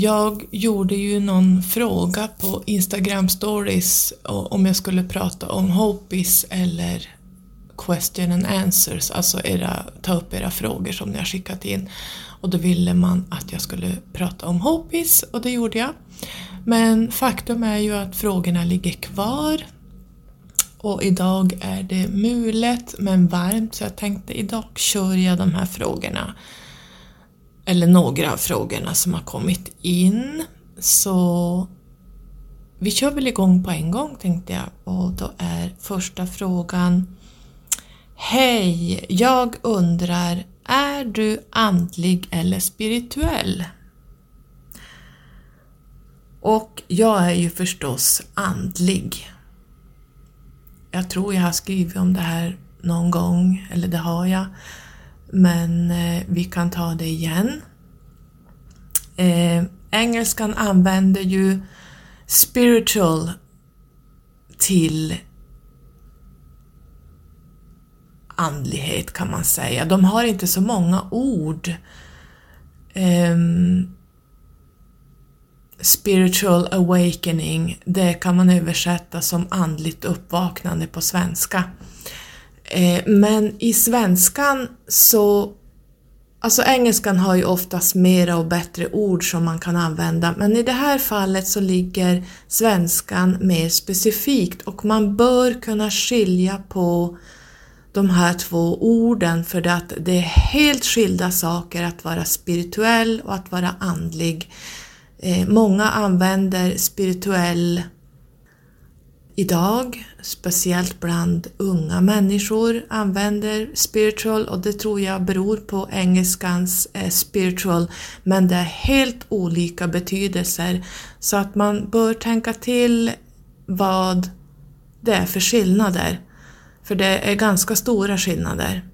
Jag gjorde ju någon fråga på Instagram stories om jag skulle prata om hopis eller question and answers, alltså era, ta upp era frågor som ni har skickat in. Och då ville man att jag skulle prata om hopis och det gjorde jag. Men faktum är ju att frågorna ligger kvar och idag är det mulet men varmt så jag tänkte idag kör jag de här frågorna. Eller några av frågorna som har kommit in. Så vi kör väl igång på en gång tänkte jag och då är första frågan Hej! Jag undrar, är du andlig eller spirituell? Och jag är ju förstås andlig. Jag tror jag har skrivit om det här någon gång, eller det har jag. Men eh, vi kan ta det igen. Eh, engelskan använder ju spiritual till andlighet kan man säga. De har inte så många ord. Um, spiritual awakening, det kan man översätta som andligt uppvaknande på svenska. Eh, men i svenskan så Alltså engelskan har ju oftast mera och bättre ord som man kan använda men i det här fallet så ligger svenskan mer specifikt och man bör kunna skilja på de här två orden för att det är helt skilda saker att vara spirituell och att vara andlig. Eh, många använder spirituell idag, speciellt bland unga människor använder spiritual och det tror jag beror på engelskans eh, spiritual men det är helt olika betydelser så att man bör tänka till vad det är för skillnader. För det är ganska stora skillnader.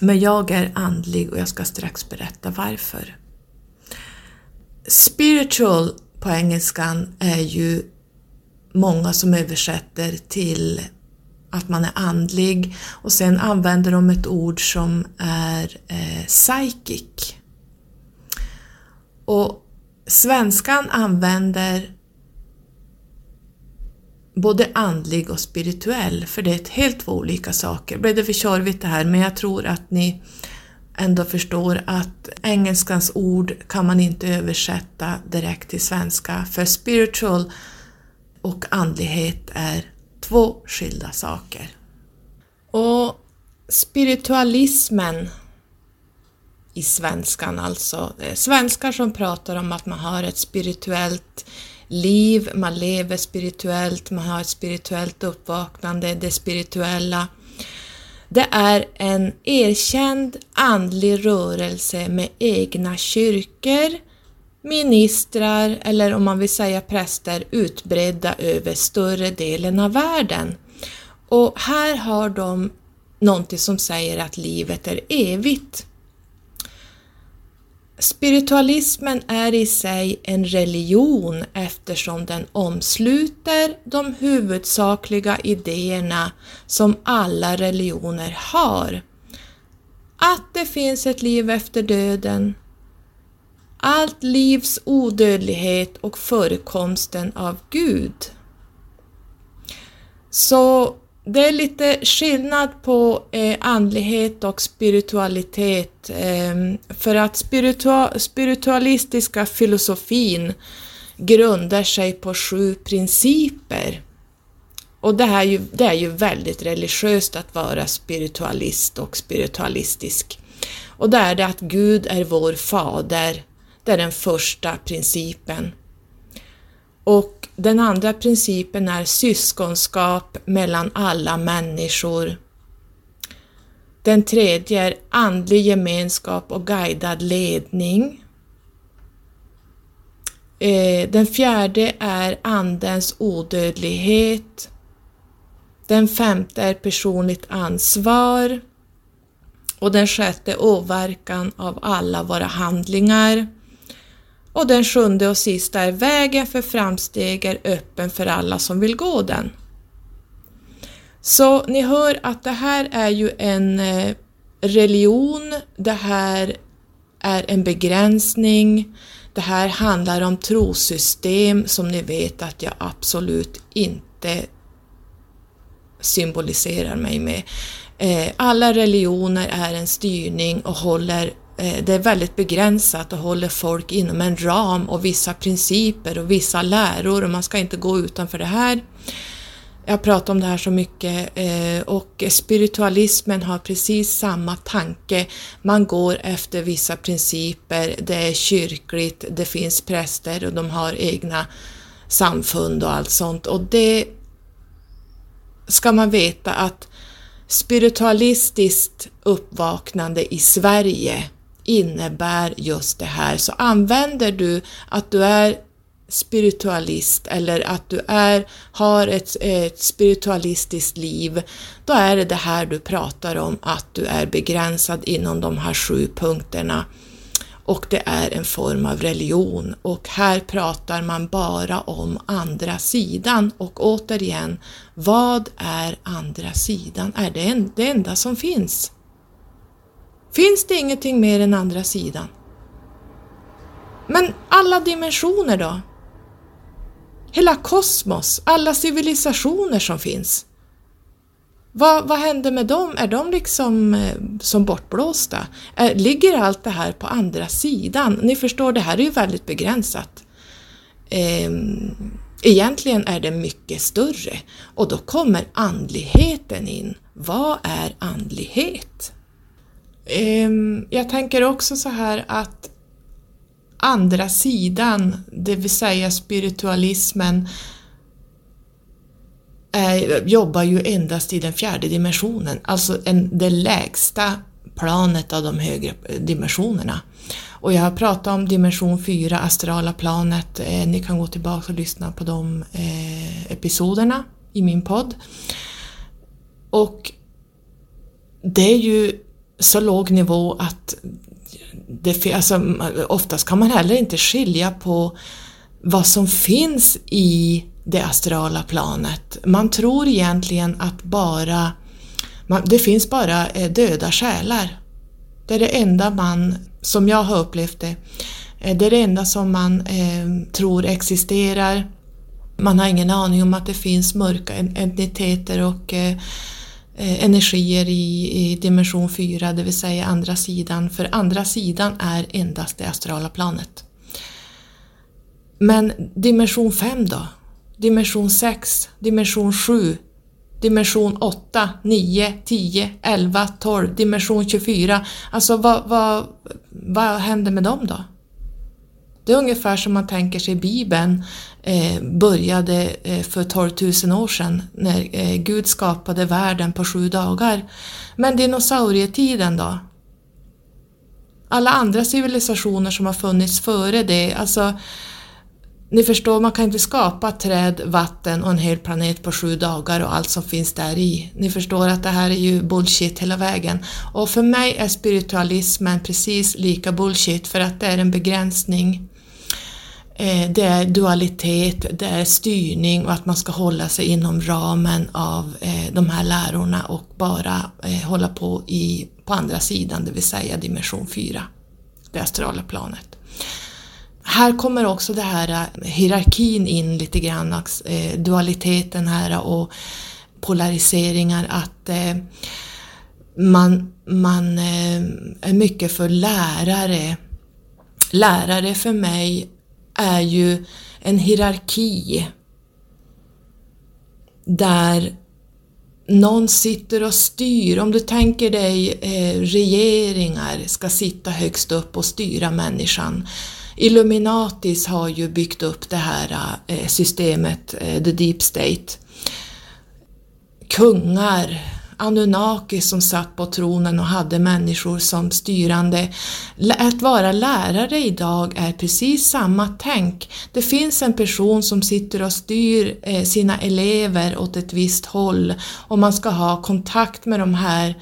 Men jag är andlig och jag ska strax berätta varför. Spiritual på engelskan är ju många som översätter till att man är andlig och sen använder de ett ord som är eh, psychic. Och svenskan använder både andlig och spirituell, för det är helt två olika saker. Blev det för tjorvigt det här, men jag tror att ni ändå förstår att engelskans ord kan man inte översätta direkt till svenska, för spiritual och andlighet är två skilda saker. Och spiritualismen i svenskan alltså, svenskar som pratar om att man har ett spirituellt liv, man lever spirituellt, man har ett spirituellt uppvaknande, det spirituella. Det är en erkänd andlig rörelse med egna kyrkor, ministrar eller om man vill säga präster utbredda över större delen av världen. Och här har de någonting som säger att livet är evigt. Spiritualismen är i sig en religion eftersom den omsluter de huvudsakliga idéerna som alla religioner har. Att det finns ett liv efter döden, allt livs odödlighet och förekomsten av Gud. Så det är lite skillnad på eh, andlighet och spiritualitet eh, för att spiritua spiritualistiska filosofin grundar sig på sju principer. Och det, här ju, det är ju väldigt religiöst att vara spiritualist och spiritualistisk. Och det är det att Gud är vår fader, det är den första principen. Och den andra principen är syskonskap mellan alla människor. Den tredje är andlig gemenskap och guidad ledning. Eh, den fjärde är andens odödlighet. Den femte är personligt ansvar. Och den sjätte åverkan av alla våra handlingar. Och den sjunde och sista är vägen för framsteg är öppen för alla som vill gå den. Så ni hör att det här är ju en eh, religion, det här är en begränsning, det här handlar om trosystem som ni vet att jag absolut inte symboliserar mig med. Eh, alla religioner är en styrning och håller Eh, det är väldigt begränsat och håller folk inom en ram och vissa principer och vissa läror och man ska inte gå utanför det här. Jag pratar om det här så mycket eh, och spiritualismen har precis samma tanke. Man går efter vissa principer, det är kyrkligt, det finns präster och de har egna samfund och allt sånt och det ska man veta att spiritualistiskt uppvaknande i Sverige innebär just det här. Så använder du att du är spiritualist eller att du är, har ett, ett spiritualistiskt liv, då är det det här du pratar om, att du är begränsad inom de här sju punkterna och det är en form av religion och här pratar man bara om andra sidan och återigen, vad är andra sidan? Är det det enda som finns? Finns det ingenting mer än andra sidan? Men alla dimensioner då? Hela kosmos, alla civilisationer som finns. Vad, vad händer med dem? Är de liksom eh, som bortblåsta? Eh, ligger allt det här på andra sidan? Ni förstår, det här är ju väldigt begränsat. Eh, egentligen är det mycket större och då kommer andligheten in. Vad är andlighet? Ehm, jag tänker också så här att andra sidan, det vill säga spiritualismen, är, jobbar ju endast i den fjärde dimensionen, alltså en, det lägsta planet av de högre eh, dimensionerna. Och jag har pratat om dimension 4, astrala planet, eh, ni kan gå tillbaka och lyssna på de eh, episoderna i min podd. Och det är ju så låg nivå att det, alltså, oftast kan man heller inte skilja på vad som finns i det astrala planet. Man tror egentligen att bara man, det finns bara eh, döda själar. Det är det enda man, som jag har upplevt det, eh, det är det enda som man eh, tror existerar. Man har ingen aning om att det finns mörka entiteter och Eh, Eh, energier i, i dimension 4, det vill säga andra sidan, för andra sidan är endast det astrala planet. Men dimension 5 då? Dimension 6, dimension 7, dimension 8, 9, 10, 11, 12, dimension 24. Alltså vad, vad, vad händer med dem då? Det är ungefär som man tänker sig Bibeln eh, började eh, för 12 000 år sedan när eh, Gud skapade världen på sju dagar. Men dinosaurietiden då? Alla andra civilisationer som har funnits före det, alltså ni förstår, man kan inte skapa träd, vatten och en hel planet på sju dagar och allt som finns där i. Ni förstår att det här är ju bullshit hela vägen. Och för mig är spiritualismen precis lika bullshit för att det är en begränsning. Eh, det är dualitet, det är styrning och att man ska hålla sig inom ramen av eh, de här lärorna och bara eh, hålla på i, på andra sidan, det vill säga dimension 4, det astrala planet. Här kommer också det här hierarkin in lite grann, alltså, dualiteten här och polariseringar, att man, man är mycket för lärare. Lärare för mig är ju en hierarki där någon sitter och styr. Om du tänker dig eh, regeringar ska sitta högst upp och styra människan. Illuminatis har ju byggt upp det här eh, systemet, eh, the deep state. Kungar Anunnaki som satt på tronen och hade människor som styrande. Att vara lärare idag är precis samma tänk. Det finns en person som sitter och styr eh, sina elever åt ett visst håll och man ska ha kontakt med de här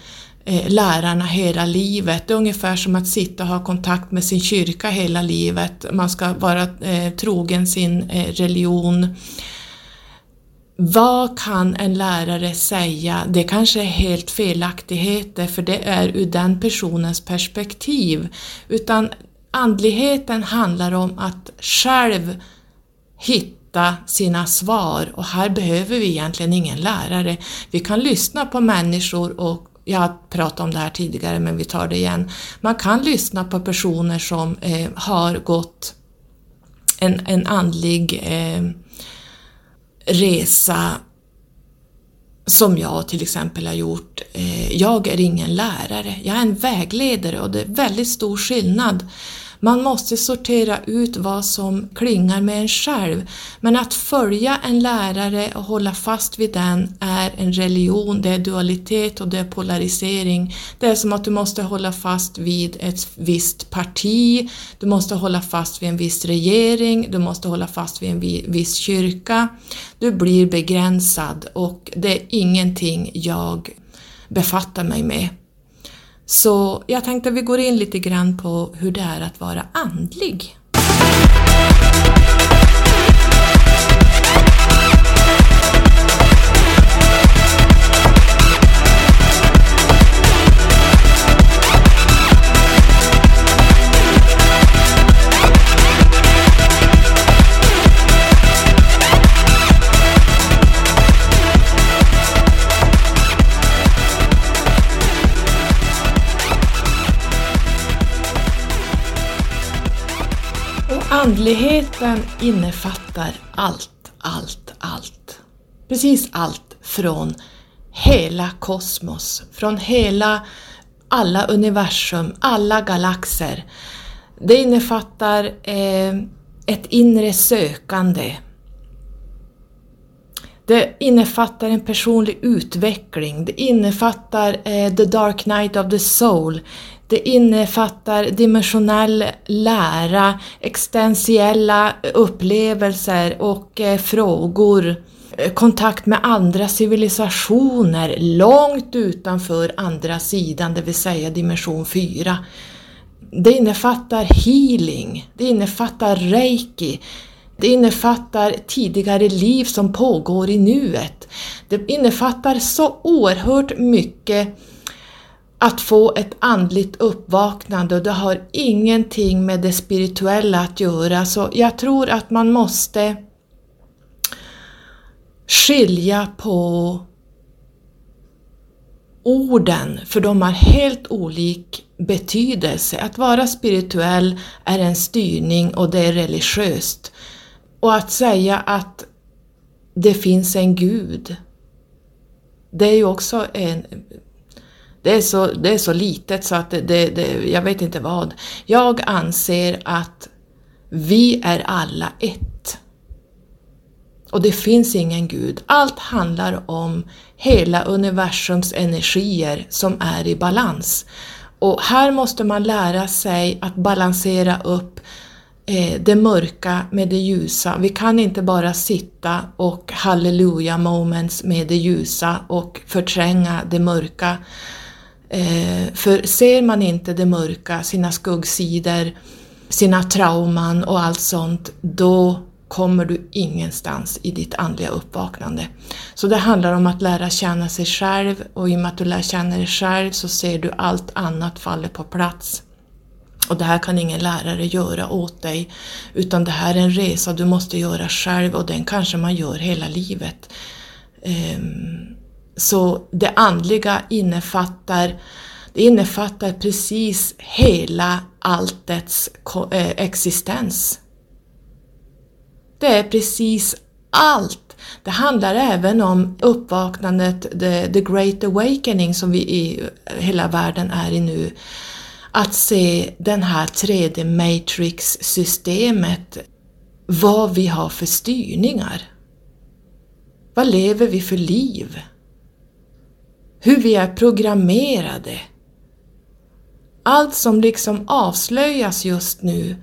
eh, lärarna hela livet. Det är ungefär som att sitta och ha kontakt med sin kyrka hela livet. Man ska vara eh, trogen sin religion vad kan en lärare säga? Det kanske är helt felaktigheter för det är ur den personens perspektiv. Utan andligheten handlar om att själv hitta sina svar och här behöver vi egentligen ingen lärare. Vi kan lyssna på människor och jag har pratat om det här tidigare men vi tar det igen. Man kan lyssna på personer som eh, har gått en, en andlig eh, resa som jag till exempel har gjort. Eh, jag är ingen lärare, jag är en vägledare och det är väldigt stor skillnad man måste sortera ut vad som klingar med en själv. Men att följa en lärare och hålla fast vid den är en religion, det är dualitet och det är polarisering. Det är som att du måste hålla fast vid ett visst parti, du måste hålla fast vid en viss regering, du måste hålla fast vid en viss kyrka. Du blir begränsad och det är ingenting jag befattar mig med. Så jag tänkte att vi går in lite grann på hur det är att vara andlig. Andligheten innefattar allt, allt, allt. Precis allt från hela kosmos, från hela alla universum, alla galaxer. Det innefattar eh, ett inre sökande. Det innefattar en personlig utveckling, det innefattar eh, the dark night of the soul, det innefattar dimensionell lära, existentiella upplevelser och eh, frågor, eh, kontakt med andra civilisationer långt utanför andra sidan, det vill säga dimension 4. Det innefattar healing, det innefattar reiki, det innefattar tidigare liv som pågår i nuet. Det innefattar så oerhört mycket att få ett andligt uppvaknande och det har ingenting med det spirituella att göra. Så jag tror att man måste skilja på orden, för de har helt olik betydelse. Att vara spirituell är en styrning och det är religiöst. Och att säga att det finns en gud, det är ju också en det är så, det är så litet så att det, det, det, jag vet inte vad. Jag anser att vi är alla ett. Och det finns ingen Gud. Allt handlar om hela universums energier som är i balans. Och här måste man lära sig att balansera upp eh, det mörka med det ljusa. Vi kan inte bara sitta och halleluja moments med det ljusa och förtränga det mörka. Eh, för ser man inte det mörka, sina skuggsidor, sina trauman och allt sånt, då kommer du ingenstans i ditt andliga uppvaknande. Så det handlar om att lära känna sig själv och i och med att du lär känna dig själv så ser du allt annat faller på plats. Och det här kan ingen lärare göra åt dig, utan det här är en resa du måste göra själv och den kanske man gör hela livet. Um, så det andliga innefattar, det innefattar precis hela alltets eh, existens. Det är precis allt. Det handlar även om uppvaknandet, the, the great awakening som vi i hela världen är i nu. Att se den här 3D matrix-systemet, vad vi har för styrningar. Vad lever vi för liv? Hur vi är programmerade. Allt som liksom avslöjas just nu,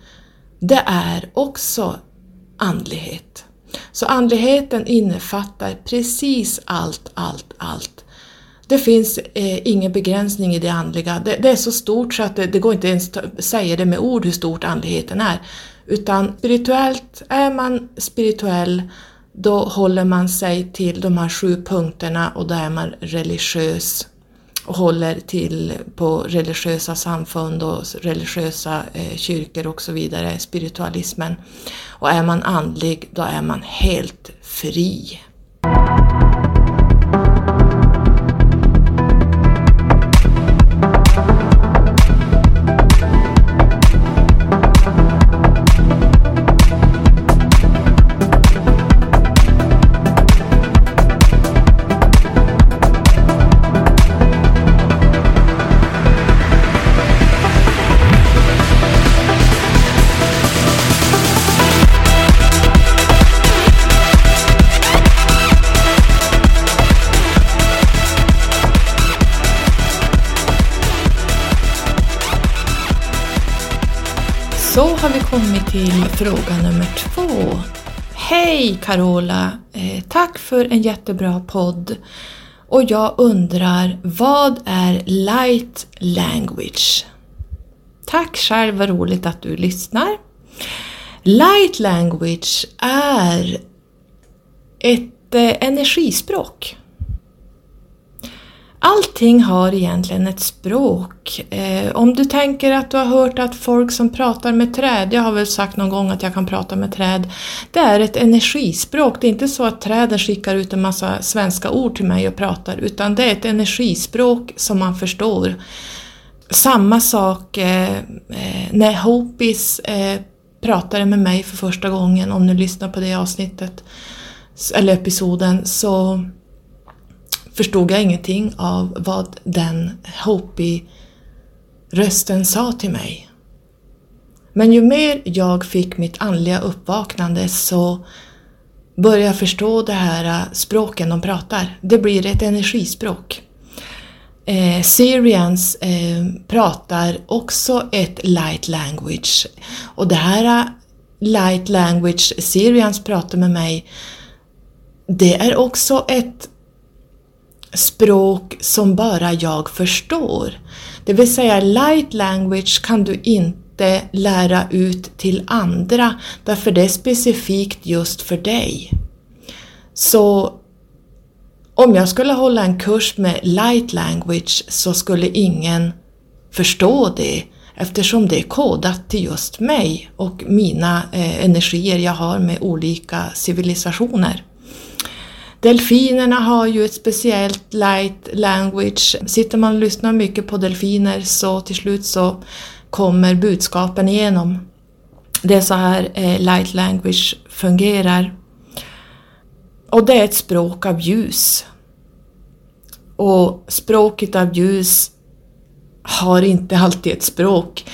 det är också andlighet. Så andligheten innefattar precis allt, allt, allt. Det finns eh, ingen begränsning i det andliga. Det, det är så stort så att det, det går inte ens att säga det med ord hur stort andligheten är. Utan spirituellt, är man spirituell, då håller man sig till de här sju punkterna och då är man religiös och håller till på religiösa samfund och religiösa eh, kyrkor och så vidare, spiritualismen. Och är man andlig, då är man helt fri. Kommit till fråga nummer två. Hej Carola! Eh, tack för en jättebra podd. Och jag undrar, vad är light language? Tack själv, vad roligt att du lyssnar. Light language är ett eh, energispråk. Allting har egentligen ett språk. Eh, om du tänker att du har hört att folk som pratar med träd, jag har väl sagt någon gång att jag kan prata med träd, det är ett energispråk. Det är inte så att träden skickar ut en massa svenska ord till mig och pratar, utan det är ett energispråk som man förstår. Samma sak eh, eh när Hopis eh, pratade med mig för första gången, om du lyssnar på det avsnittet, eller episoden, så förstod jag ingenting av vad den Hopi-rösten sa till mig. Men ju mer jag fick mitt andliga uppvaknande så började jag förstå det här språken de pratar. Det blir ett energispråk. Eh, Syrians eh, pratar också ett light language och det här light language Syrians pratar med mig det är också ett språk som bara jag förstår. Det vill säga light language kan du inte lära ut till andra därför det är specifikt just för dig. Så om jag skulle hålla en kurs med light language så skulle ingen förstå det eftersom det är kodat till just mig och mina eh, energier jag har med olika civilisationer. Delfinerna har ju ett speciellt light language. Sitter man och lyssnar mycket på delfiner så till slut så kommer budskapen igenom. Det är så här eh, light language fungerar. Och det är ett språk av ljus. Och språket av ljus har inte alltid ett språk.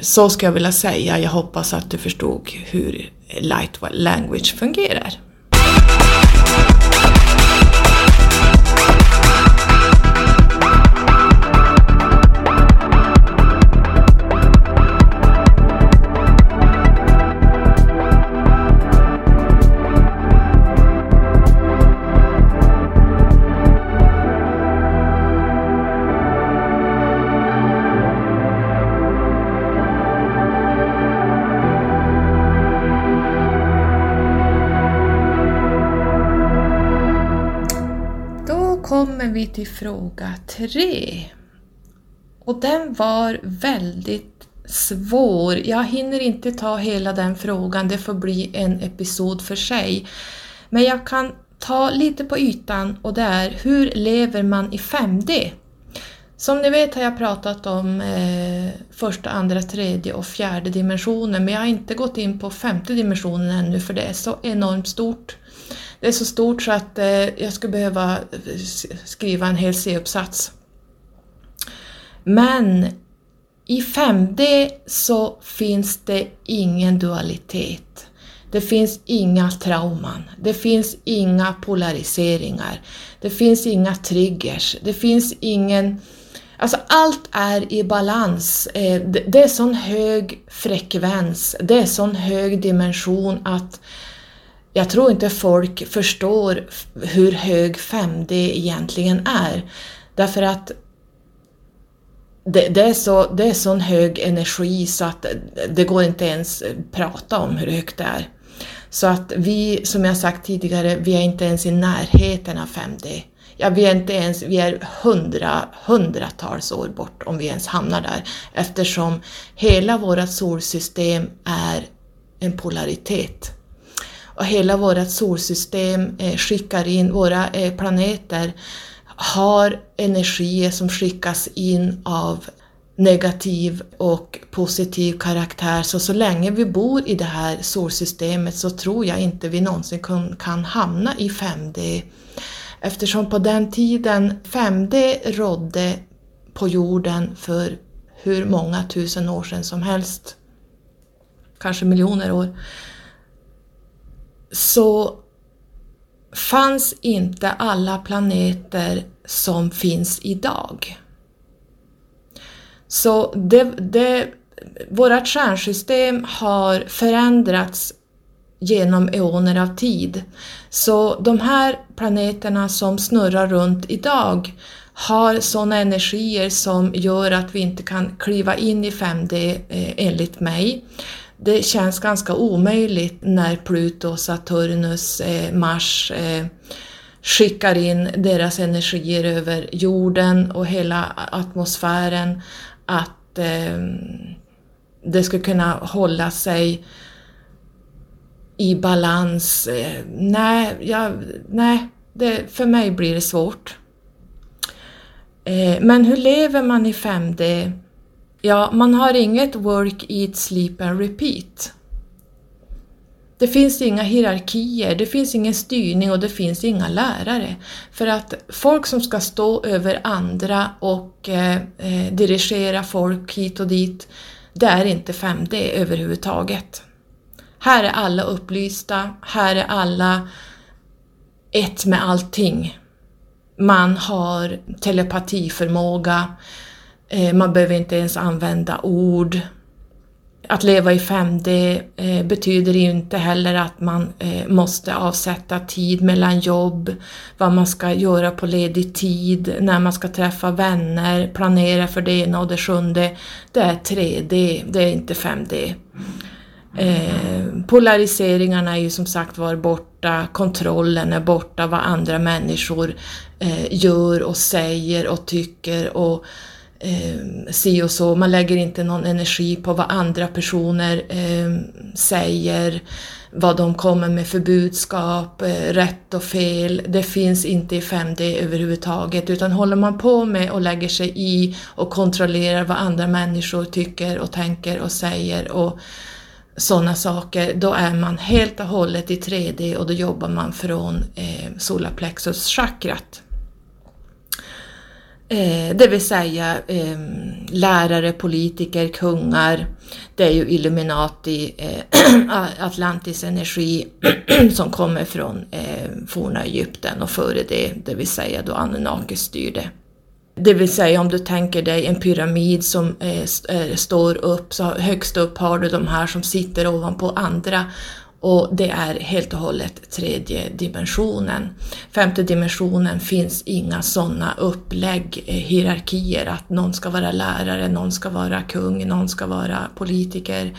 Så ska jag vilja säga. Jag hoppas att du förstod hur light language fungerar. Kommer vi till fråga tre. Och den var väldigt svår. Jag hinner inte ta hela den frågan, det får bli en episod för sig. Men jag kan ta lite på ytan och det är hur lever man i 5D? Som ni vet har jag pratat om eh, första, andra, tredje och fjärde dimensionen men jag har inte gått in på femte dimensionen ännu för det är så enormt stort. Det är så stort så att eh, jag skulle behöva skriva en hel C-uppsats. Men i 5D så finns det ingen dualitet. Det finns inga trauman, det finns inga polariseringar, det finns inga triggers, det finns ingen... Alltså allt är i balans. Eh, det är sån hög frekvens, det är sån hög dimension att jag tror inte folk förstår hur hög 5D egentligen är. Därför att det, det, är så, det är sån hög energi så att det går inte ens prata om hur högt det är. Så att vi, som jag sagt tidigare, vi är inte ens i närheten av 5D. Ja, vi är inte ens, vi är hundra, hundratals år bort om vi ens hamnar där eftersom hela vårt solsystem är en polaritet. Och hela vårt solsystem eh, skickar in, våra eh, planeter har energier som skickas in av negativ och positiv karaktär. Så så länge vi bor i det här solsystemet så tror jag inte vi någonsin kan, kan hamna i 5D. Eftersom på den tiden 5D rådde på jorden för hur många tusen år sedan som helst, kanske miljoner år, så fanns inte alla planeter som finns idag. Så det, det, vårt stjärnsystem har förändrats genom eoner av tid. Så de här planeterna som snurrar runt idag har sådana energier som gör att vi inte kan kliva in i 5D eh, enligt mig. Det känns ganska omöjligt när Pluto, Saturnus, eh, Mars eh, skickar in deras energier över jorden och hela atmosfären att eh, det ska kunna hålla sig i balans. Eh, nej, jag, nej det, för mig blir det svårt. Eh, men hur lever man i 5D? Ja, man har inget work, eat, sleep and repeat. Det finns inga hierarkier, det finns ingen styrning och det finns inga lärare. För att folk som ska stå över andra och eh, eh dirigera folk hit och dit, det är inte 5D överhuvudtaget. Här är alla upplysta, här är alla ett med allting. Man har telepatiförmåga, eh, Eh, man behöver inte ens använda ord. Att leva i 5D eh, betyder ju inte heller att man eh, måste avsätta tid mellan jobb, vad man ska göra på ledig tid, när man ska träffa vänner, planera för det ena och det sjunde. Det är 3D, det är inte 5D. Eh, polariseringarna är ju som sagt var borta, kontrollen är borta, vad andra människor eh, gör och säger och tycker och eh, si och så. Man lägger inte någon energi på vad andra personer eh, säger, vad de kommer med för budskap, eh, rätt och fel. Det finns inte i 5D överhuvudtaget utan håller man på med och lägger sig i och kontrollerar vad andra människor tycker och tänker och säger och sådana saker, då är man helt och hållet i 3D och då jobbar man från eh, solarplexus-chakrat. Eh, det vill säga eh, lärare, politiker, kungar, det är ju Illuminati, eh, Atlantis energi som kommer från eh, forna Egypten och före det, det vill säga då Anunnaki styrde. Det vill säga om du tänker dig en pyramid som eh, eh, står upp, så högst upp har du de här som sitter ovanpå andra och det är helt och hållet tredje dimensionen. Femte dimensionen finns inga sådana upplägg, eh, hierarkier, att någon ska vara lärare, någon ska vara kung, någon ska vara politiker.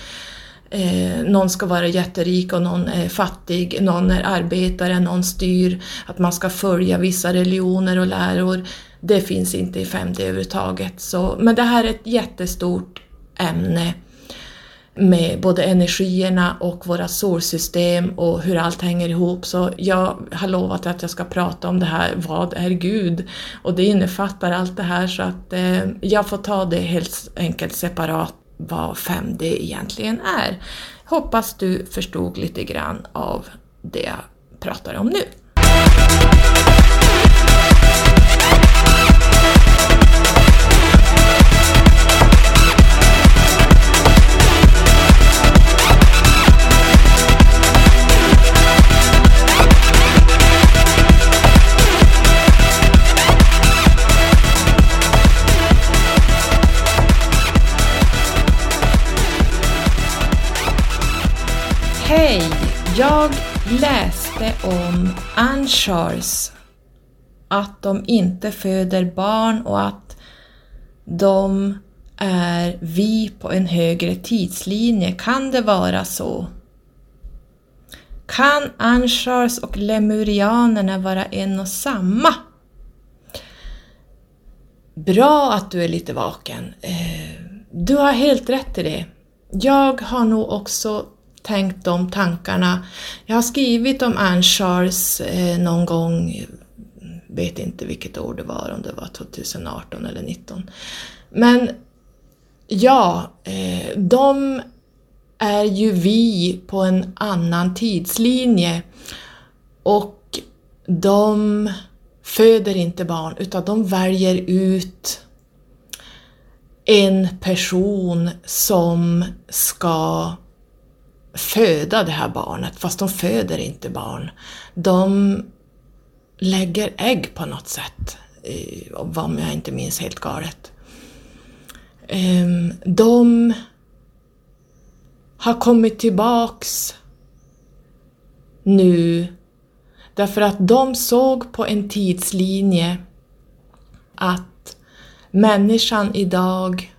Eh, någon ska vara jätterik och någon är fattig, någon är arbetare, någon styr, att man ska följa vissa religioner och läror. Det finns inte i 5D överhuvudtaget. Så, men det här är ett jättestort ämne med både energierna och våra solsystem och hur allt hänger ihop. Så jag har lovat att jag ska prata om det här, vad är Gud? Och det innefattar allt det här så att eh, jag får ta det helt enkelt separat vad 5D egentligen är. Hoppas du förstod lite grann av det jag pratar om nu. Hej! Jag läste om Anshars, att de inte föder barn och att de är vi på en högre tidslinje. Kan det vara så? Kan Anshars och lemurianerna vara en och samma? Bra att du är lite vaken. Eh, du har helt rätt i det. Jag har nog också tänkt de tankarna. Jag har skrivit om Anshars eh, någon gång, vet inte vilket år det var, om det var 2018 eller 2019. Men ja, eh, de är ju vi på en annan tidslinje och de föder inte barn utan de väljer ut en person som ska föda det här barnet, fast de föder inte barn. De lägger ägg på något sätt, eh, om jag inte minns helt galet. Ehm, de har kommit tillbaks nu därför att de såg på en tidslinje att människan idag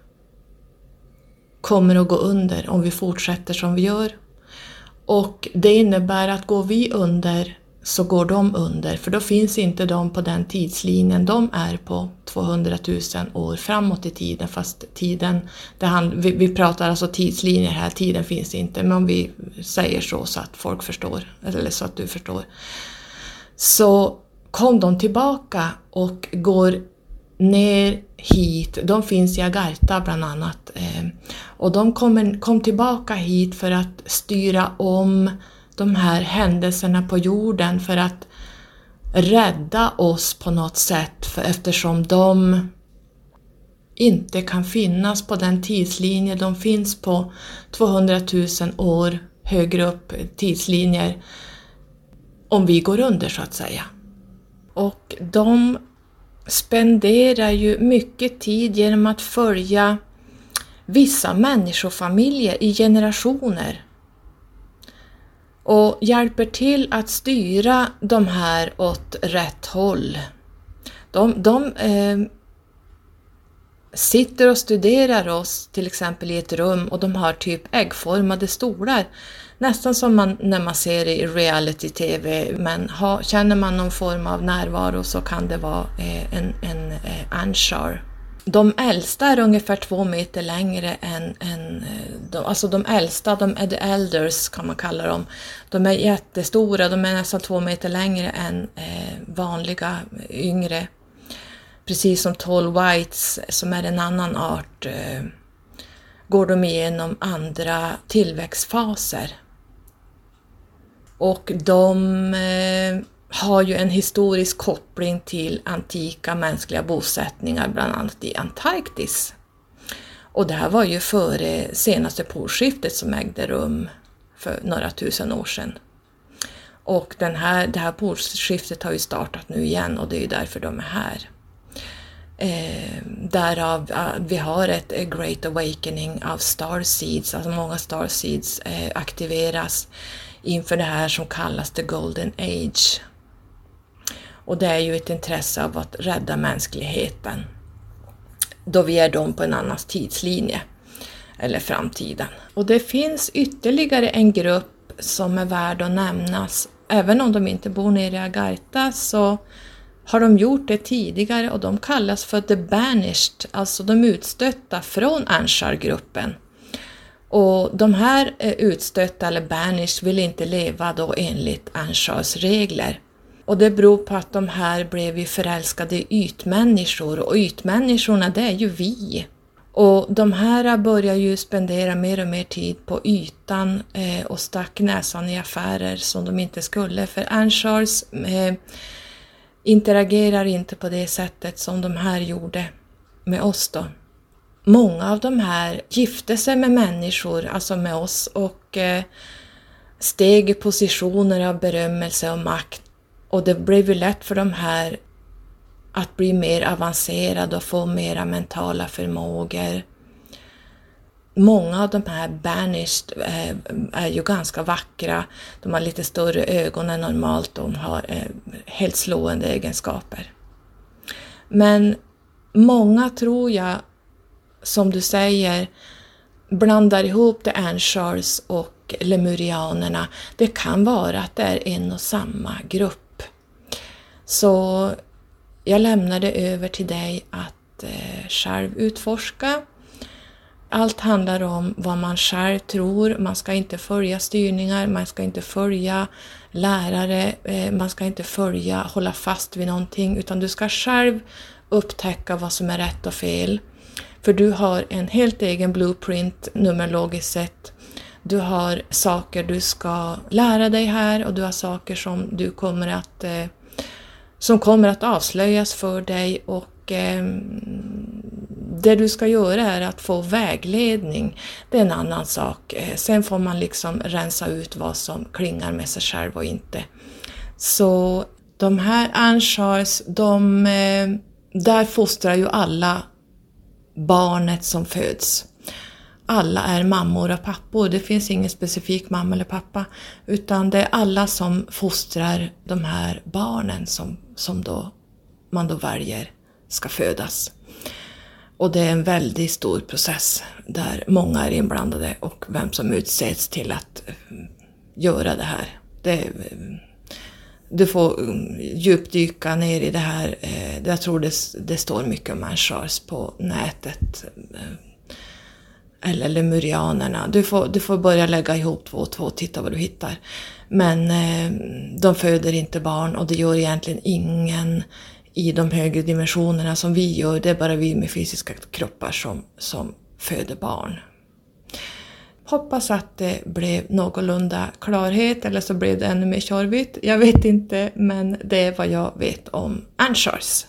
kommer att gå under om vi fortsätter som vi gör. Och det innebär att går vi under så går de under, för då finns inte de på den tidslinjen de är på 200 000 år framåt i tiden, fast tiden, det hand, vi, vi pratar alltså tidslinjer här, tiden finns inte, men om vi säger så så att folk förstår, eller så att du förstår. Så kom de tillbaka och går ner hit, de finns i Agartha bland annat, eh, och de kom, kom tillbaka hit för att styra om de här händelserna på jorden för att rädda oss på något sätt för eftersom de inte kan finnas på den tidslinje de finns på 200 000 år högre upp tidslinjer om vi går under så att säga. Och de spenderar ju mycket tid genom att följa vissa människofamiljer i generationer och hjälper till att styra de här åt rätt håll. De, de eh, sitter och studerar oss till exempel i ett rum och de har typ äggformade stolar. Nästan som man, när man ser i reality-tv, men ha, känner man någon form av närvaro så kan det vara eh, en, en eh, anshar de äldsta är ungefär två meter längre än, än eh, de, alltså de äldsta, de är the elders kan man kalla dem. De är jättestora, de är nästan två meter längre än eh, vanliga eh, yngre. Precis som tall whites som är en annan art eh, går de igenom andra tillväxtfaser. Och de eh, har ju en historisk koppling till antika mänskliga bosättningar, bland annat i Antarktis. Och det här var ju före senaste polskiftet som ägde rum för några tusen år sedan. Och den här, det här polskiftet har ju startat nu igen och det är ju därför de är här. Eh, därav eh, vi har ett eh, Great Awakening av Starseeds, alltså många Starseeds eh, aktiveras inför det här som kallas the Golden Age. Och det är ju ett intresse av att rädda mänskligheten då vi är dem på en annans tidslinje, eller framtiden. Och det finns ytterligare en grupp som är värd att nämnas. Även om de inte bor nere i Agartha så har de gjort det tidigare och de kallas för the banished, alltså de utstötta från Anshar-gruppen. Och de här eh, utstötta eller banished vill inte leva då enligt Anshas regler. Och det beror på att de här blev ju förälskade i ytmänniskor och ytmänniskorna det är ju vi. Och de här börjar ju spendera mer och mer tid på ytan eh, och stack näsan i affärer som de inte skulle för Anshars eh, interagerar inte på det sättet som de här gjorde med oss då. Många av de här gifte sig med människor, alltså med oss och eh, steg i positioner av berömmelse och makt och det blev ju lätt för de här att bli mer avancerade och få mera mentala förmågor. Många av de här banished eh, är ju ganska vackra. De har lite större ögon än normalt. De har eh, helt slående egenskaper. Men många tror jag, som du säger, blandar ihop The Anshars och lemurianerna, det kan vara att det är en och samma grupp. Så jag lämnar det över till dig att eh, själv utforska. Allt handlar om vad man själv tror, man ska inte följa styrningar, man ska inte följa lärare, eh, man ska inte följa, hålla fast vid någonting, utan du ska själv upptäcka vad som är rätt och fel. För du har en helt egen blueprint numerologiskt sett. Du har saker du ska lära dig här och du har saker som du kommer att eh, som kommer att avslöjas för dig och eh, det du ska göra är att få vägledning. Det är en annan sak. Eh, sen får man liksom rensa ut vad som klingar med sig själv och inte. Så de här Anshars, de, eh, där fostrar ju alla barnet som föds. Alla är mammor och pappor, det finns ingen specifik mamma eller pappa, utan det är alla som fostrar de här barnen som, som då, man då väljer ska födas. Och det är en väldigt stor process där många är inblandade och vem som utsätts till att eh, göra det här. Det, eh, du får um, djupdyka ner i det här. Eh, jag tror det, det står mycket om Anchars på nätet. Eh, eller lemurianerna. Du får, du får börja lägga ihop två och två och titta vad du hittar. Men eh, de föder inte barn och det gör egentligen ingen i de högre dimensionerna som vi gör. Det är bara vi med fysiska kroppar som, som föder barn. Hoppas att det blev någorlunda klarhet eller så blev det ännu mer tjorvigt. Jag vet inte, men det är vad jag vet om Anchors.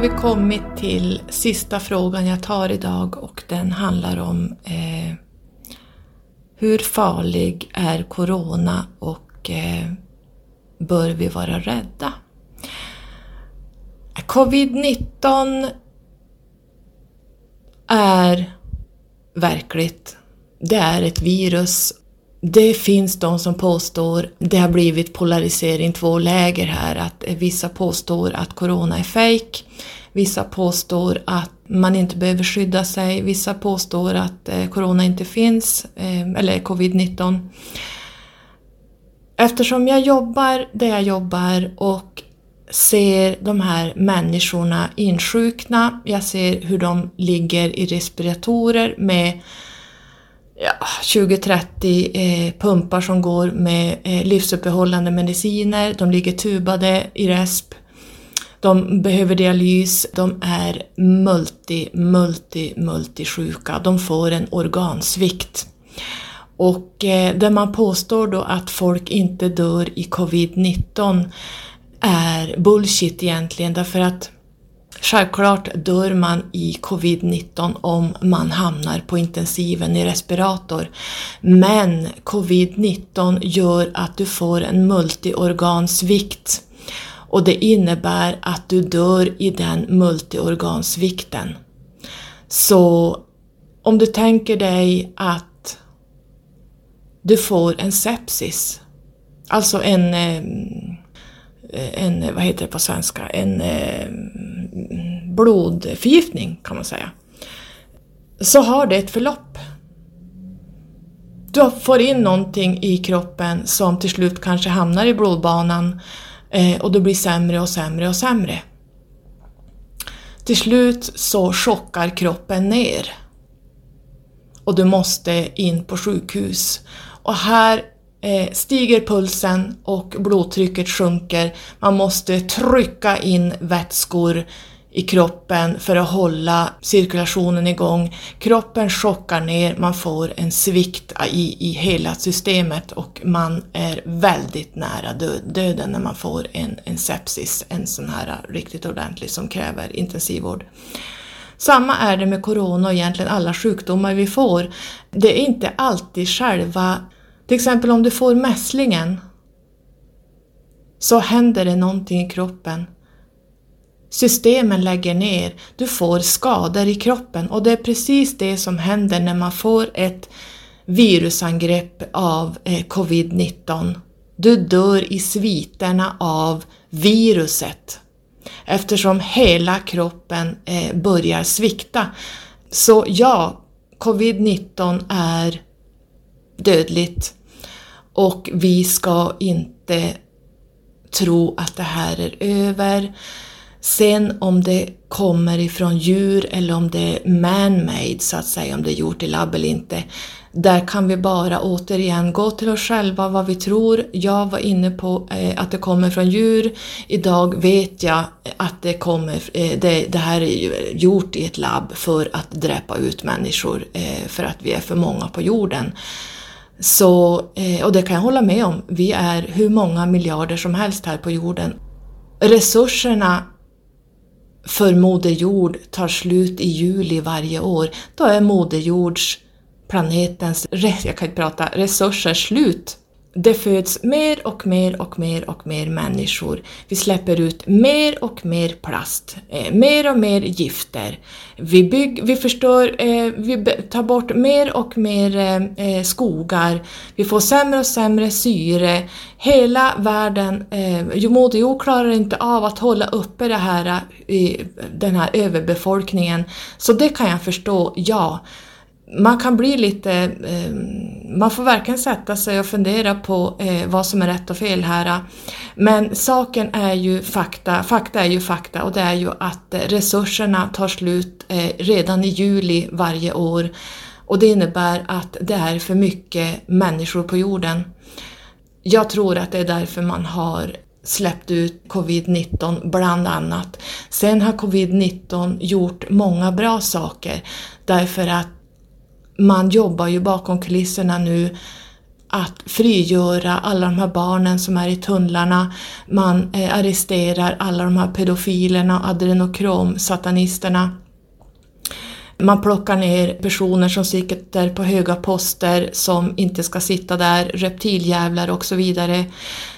Vi kommit till sista frågan jag tar idag och den handlar om eh, hur farlig är Corona och eh, bör vi vara rädda? Covid-19 är verkligt. Det är ett virus det finns de som påstår, det har blivit polarisering, två läger här, att vissa påstår att corona är fejk. vissa påstår att man inte behöver skydda sig, vissa påstår att eh, corona inte finns, eh, eller covid-19. Eftersom jag jobbar där jag jobbar och ser de här människorna insjukna, jag ser hur de ligger i respiratorer med ja, 20-30 eh, pumpar som går med eh, livsuppehållande mediciner, de ligger tubade i resp, de behöver dialys, de är multi, multi, multi sjuka, de får en organsvikt. Och eh, där man påstår då att folk inte dör i covid-19 är bullshit egentligen därför att Självklart dör man i covid-19 om man hamnar på intensiven i respirator. Men covid-19 gör att du får en multiorgansvikt och det innebär att du dör i den multiorgansvikten. Så om du tänker dig att du får en sepsis, alltså en, eh, Eh, en vad heter det på svenska, en eh, blodförgiftning kan man säga, så har det ett förlopp. Du får in någonting i kroppen som till slut kanske hamnar i blodbanan eh, och det blir sämre och sämre och sämre. Till slut så chockar kroppen ner och du måste in på sjukhus. Och här Eh, stiger pulsen och blodtrycket sjunker. Man måste trycka in vätskor i kroppen för att hålla cirkulationen igång. Kroppen chockar ner, man får en svikt i, i hela systemet och man är väldigt nära död, döden när man får en, en sepsis, en sån här riktigt ordentlig som kräver intensivvård. Samma är det med corona och egentligen alla sjukdomar vi får. Det är inte alltid själva, till exempel om du får mässlingen, så händer det någonting i kroppen. Systemen lägger ner, du får skador i kroppen. Och det är precis det som händer när man får ett virusangrepp av eh, covid-19. Du dör i sviterna av viruset. Eftersom hela kroppen eh, börjar svikta. Så ja, covid-19 är dödligt och vi ska inte tro att det här är över. Sen om det kommer ifrån djur eller om det är man-made så att säga, om det är gjort i labb eller inte. Där kan vi bara återigen gå till oss själva vad vi tror. Jag var inne på eh, att det kommer från djur. Idag vet jag att det, kommer, eh, det, det, här är gjort i ett labb för att dräpa ut människor eh, för att vi är för många på jorden. Så, eh, och det kan jag hålla med om. Vi är hur många miljarder som helst här på jorden. Resurserna för Moder Jord tar slut i juli varje år, då är Moder Jords, planetens, jag kan inte prata, resurser slut. Det föds mer och mer och mer och mer människor. Vi släpper ut mer och mer plast, eh, mer och mer gifter. Vi, bygg, vi förstör, eh, vi tar bort mer och mer eh, eh, skogar. Vi får sämre och sämre syre. Hela världen, eh, Moder Jord klarar inte av att hålla uppe det här, eh, den här överbefolkningen. Så det kan jag förstå, ja man kan bli lite, eh, man får verkligen sätta sig och fundera på eh, vad som är rätt och fel här. Men saken är ju fakta, fakta är ju fakta och det är ju att eh, resurserna tar slut eh, redan i juli varje år och det innebär att det är för mycket människor på jorden. Jag tror att det är därför man har släppt ut covid-19 bland annat. Sen har covid-19 gjort många bra saker därför att man jobbar ju bakom kulisserna nu att frigöra alla de här barnen som är i tunnlarna. Man eh, arresterar alla de här pedofilerna, adrenokromsatanisterna. Man plockar ner personer som sitter på höga poster som inte ska sitta där, reptiljävlar och så vidare.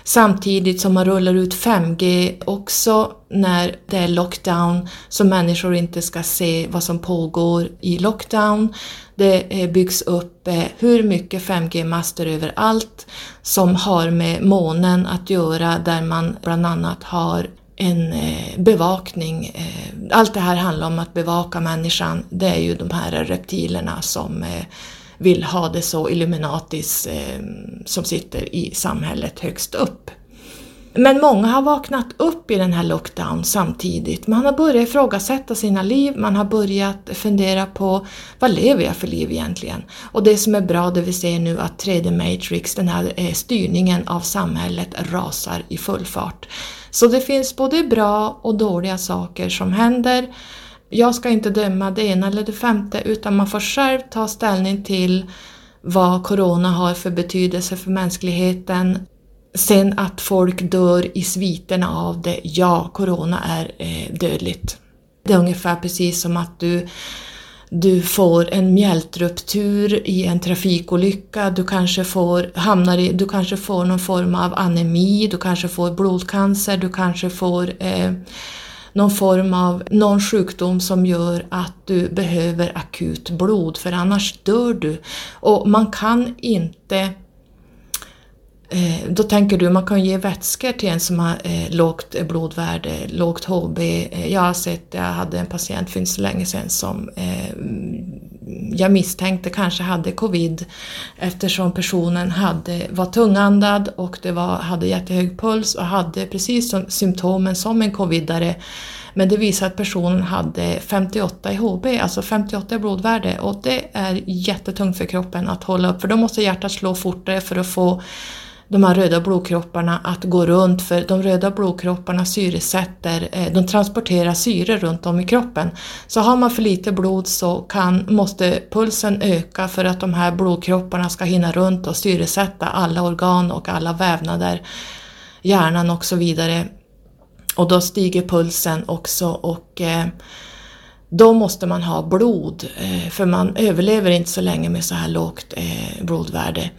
Samtidigt som man rullar ut 5G också när det är lockdown så människor inte ska se vad som pågår i lockdown. Det eh, byggs upp eh, hur mycket 5G-master överallt som har med månen att göra där man bland annat har en eh, bevakning. Eh, allt det här handlar om att bevaka människan. Det är ju de här reptilerna som eh, vill ha det så Illuminatis som sitter i samhället högst upp. Men många har vaknat upp i den här lockdown samtidigt. Man har börjat ifrågasätta sina liv, man har börjat fundera på vad lever jag för liv egentligen? Och det som är bra, det vi ser nu att 3D Matrix, den här styrningen av samhället rasar i full fart. Så det finns både bra och dåliga saker som händer. Jag ska inte döma det ena eller det femte utan man får själv ta ställning till vad corona har för betydelse för mänskligheten Sen att folk dör i sviterna av det, ja, corona är eh, dödligt. Det är ungefär precis som att du, du får en mjältruptur i en trafikolycka, du kanske, får, hamnar i, du kanske får någon form av anemi, du kanske får blodcancer, du kanske får eh, någon form av någon sjukdom som gör att du behöver akut blod för annars dör du. Och man kan inte Eh, då tänker du, man kan ge vätskor till en som har eh, lågt eh, blodvärde, lågt HB. Eh, jag har sett, jag hade en patient för inte så länge sedan som eh, mm, jag misstänkte kanske hade covid eftersom personen hade, var tungandad och det var, hade jättehög puls och hade precis som, symptomen som en covidare. Men det visade att personen hade 58 i HB, alltså 58 i blodvärde och det är jättetungt för kroppen att hålla upp för då måste hjärtat slå fortare för att få de här röda blodkropparna att gå runt för de röda blodkropparna syresätter, eh, de transporterar syre runt om i kroppen. Så har man för lite blod så kan, måste pulsen öka för att de här blodkropparna ska hinna runt och syresätta alla organ och alla vävnader, hjärnan och så vidare. Och då stiger pulsen också och eh, då måste man ha blod, eh, för man överlever inte så länge med så här lågt blodvärde.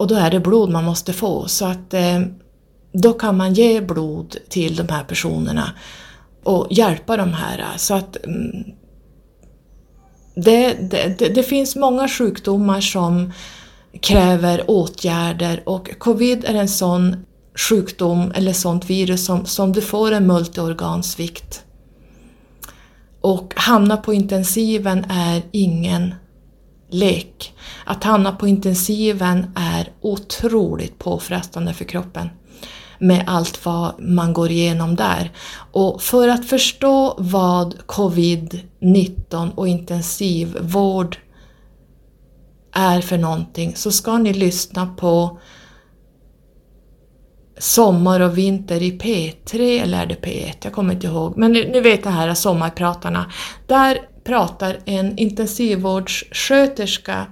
Och då är det blod man måste få, så att eh, då kan man ge blod till de här personerna och hjälpa de här. Så att mm, det, det, det, det finns många sjukdomar som kräver åtgärder. Och covid är en sån sjukdom eller sånt virus som, som du får en multiorgansvikt. Och hamna på intensiven är ingen lek. Att hamna på intensiven är otroligt påfrestande för kroppen med allt vad man går igenom där. Och för att förstå vad covid-19 och intensivvård är för någonting så ska ni lyssna på sommar och vinter i P3 eller är det P1? Jag kommer inte ihåg. Men ni, ni vet det här sommarpratarna. Där pratar en intensivvårdssköterska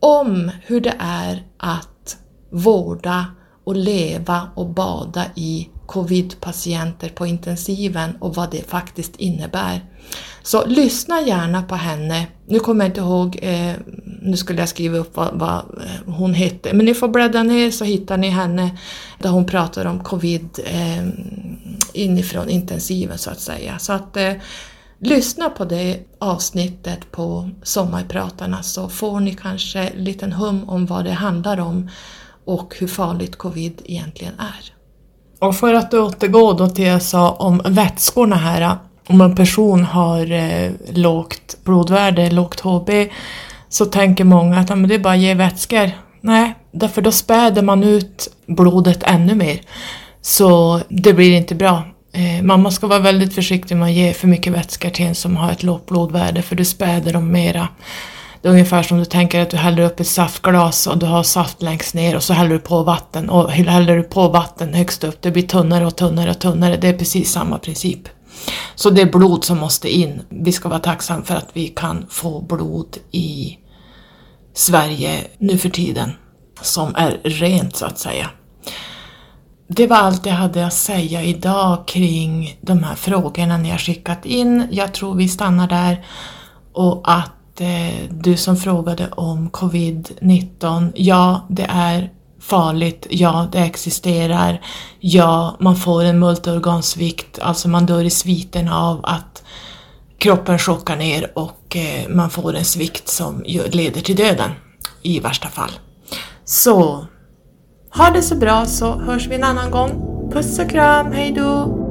om hur det är att vårda och leva och bada i covid-patienter på intensiven och vad det faktiskt innebär. Så lyssna gärna på henne. Nu kommer jag inte ihåg, eh, nu skulle jag skriva upp vad, vad, eh, hon hette, men ni får bläddra ner så hittar ni henne där hon pratar om covid eh, inifrån intensiven så att säga. Så att eh, lyssna på det avsnittet på Sommarpratarna så får ni kanske en liten hum om vad det handlar om och hur farligt covid egentligen är. Och för att återgå då till det jag sa om vätskorna här. Om en person har eh, lågt blodvärde, lågt HB, så tänker många att ja, men det är bara att ge vätskor. Nej, därför då späder man ut blodet ännu mer. Så det blir inte bra. Eh, mamma ska vara väldigt försiktig med att ge för mycket vätska till en som har ett lågt blodvärde för du späder dem mera. Det är ungefär som du tänker att du häller upp ett saftglas och du har saft längst ner och så häller du på vatten och häller du på vatten högst upp, det blir tunnare och tunnare och tunnare. Det är precis samma princip. Så det är blod som måste in. Vi ska vara tacksamma för att vi kan få blod i Sverige nu för tiden som är rent så att säga. Det var allt jag hade att säga idag kring de här frågorna ni har skickat in. Jag tror vi stannar där och att eh, du som frågade om covid-19, ja det är farligt, ja det existerar, ja man får en multiorgansvikt, alltså man dör i sviten av att kroppen chockar ner och eh, man får en svikt som leder till döden i värsta fall. Så ha det så bra så hörs vi en annan gång. Puss och kram, hejdå!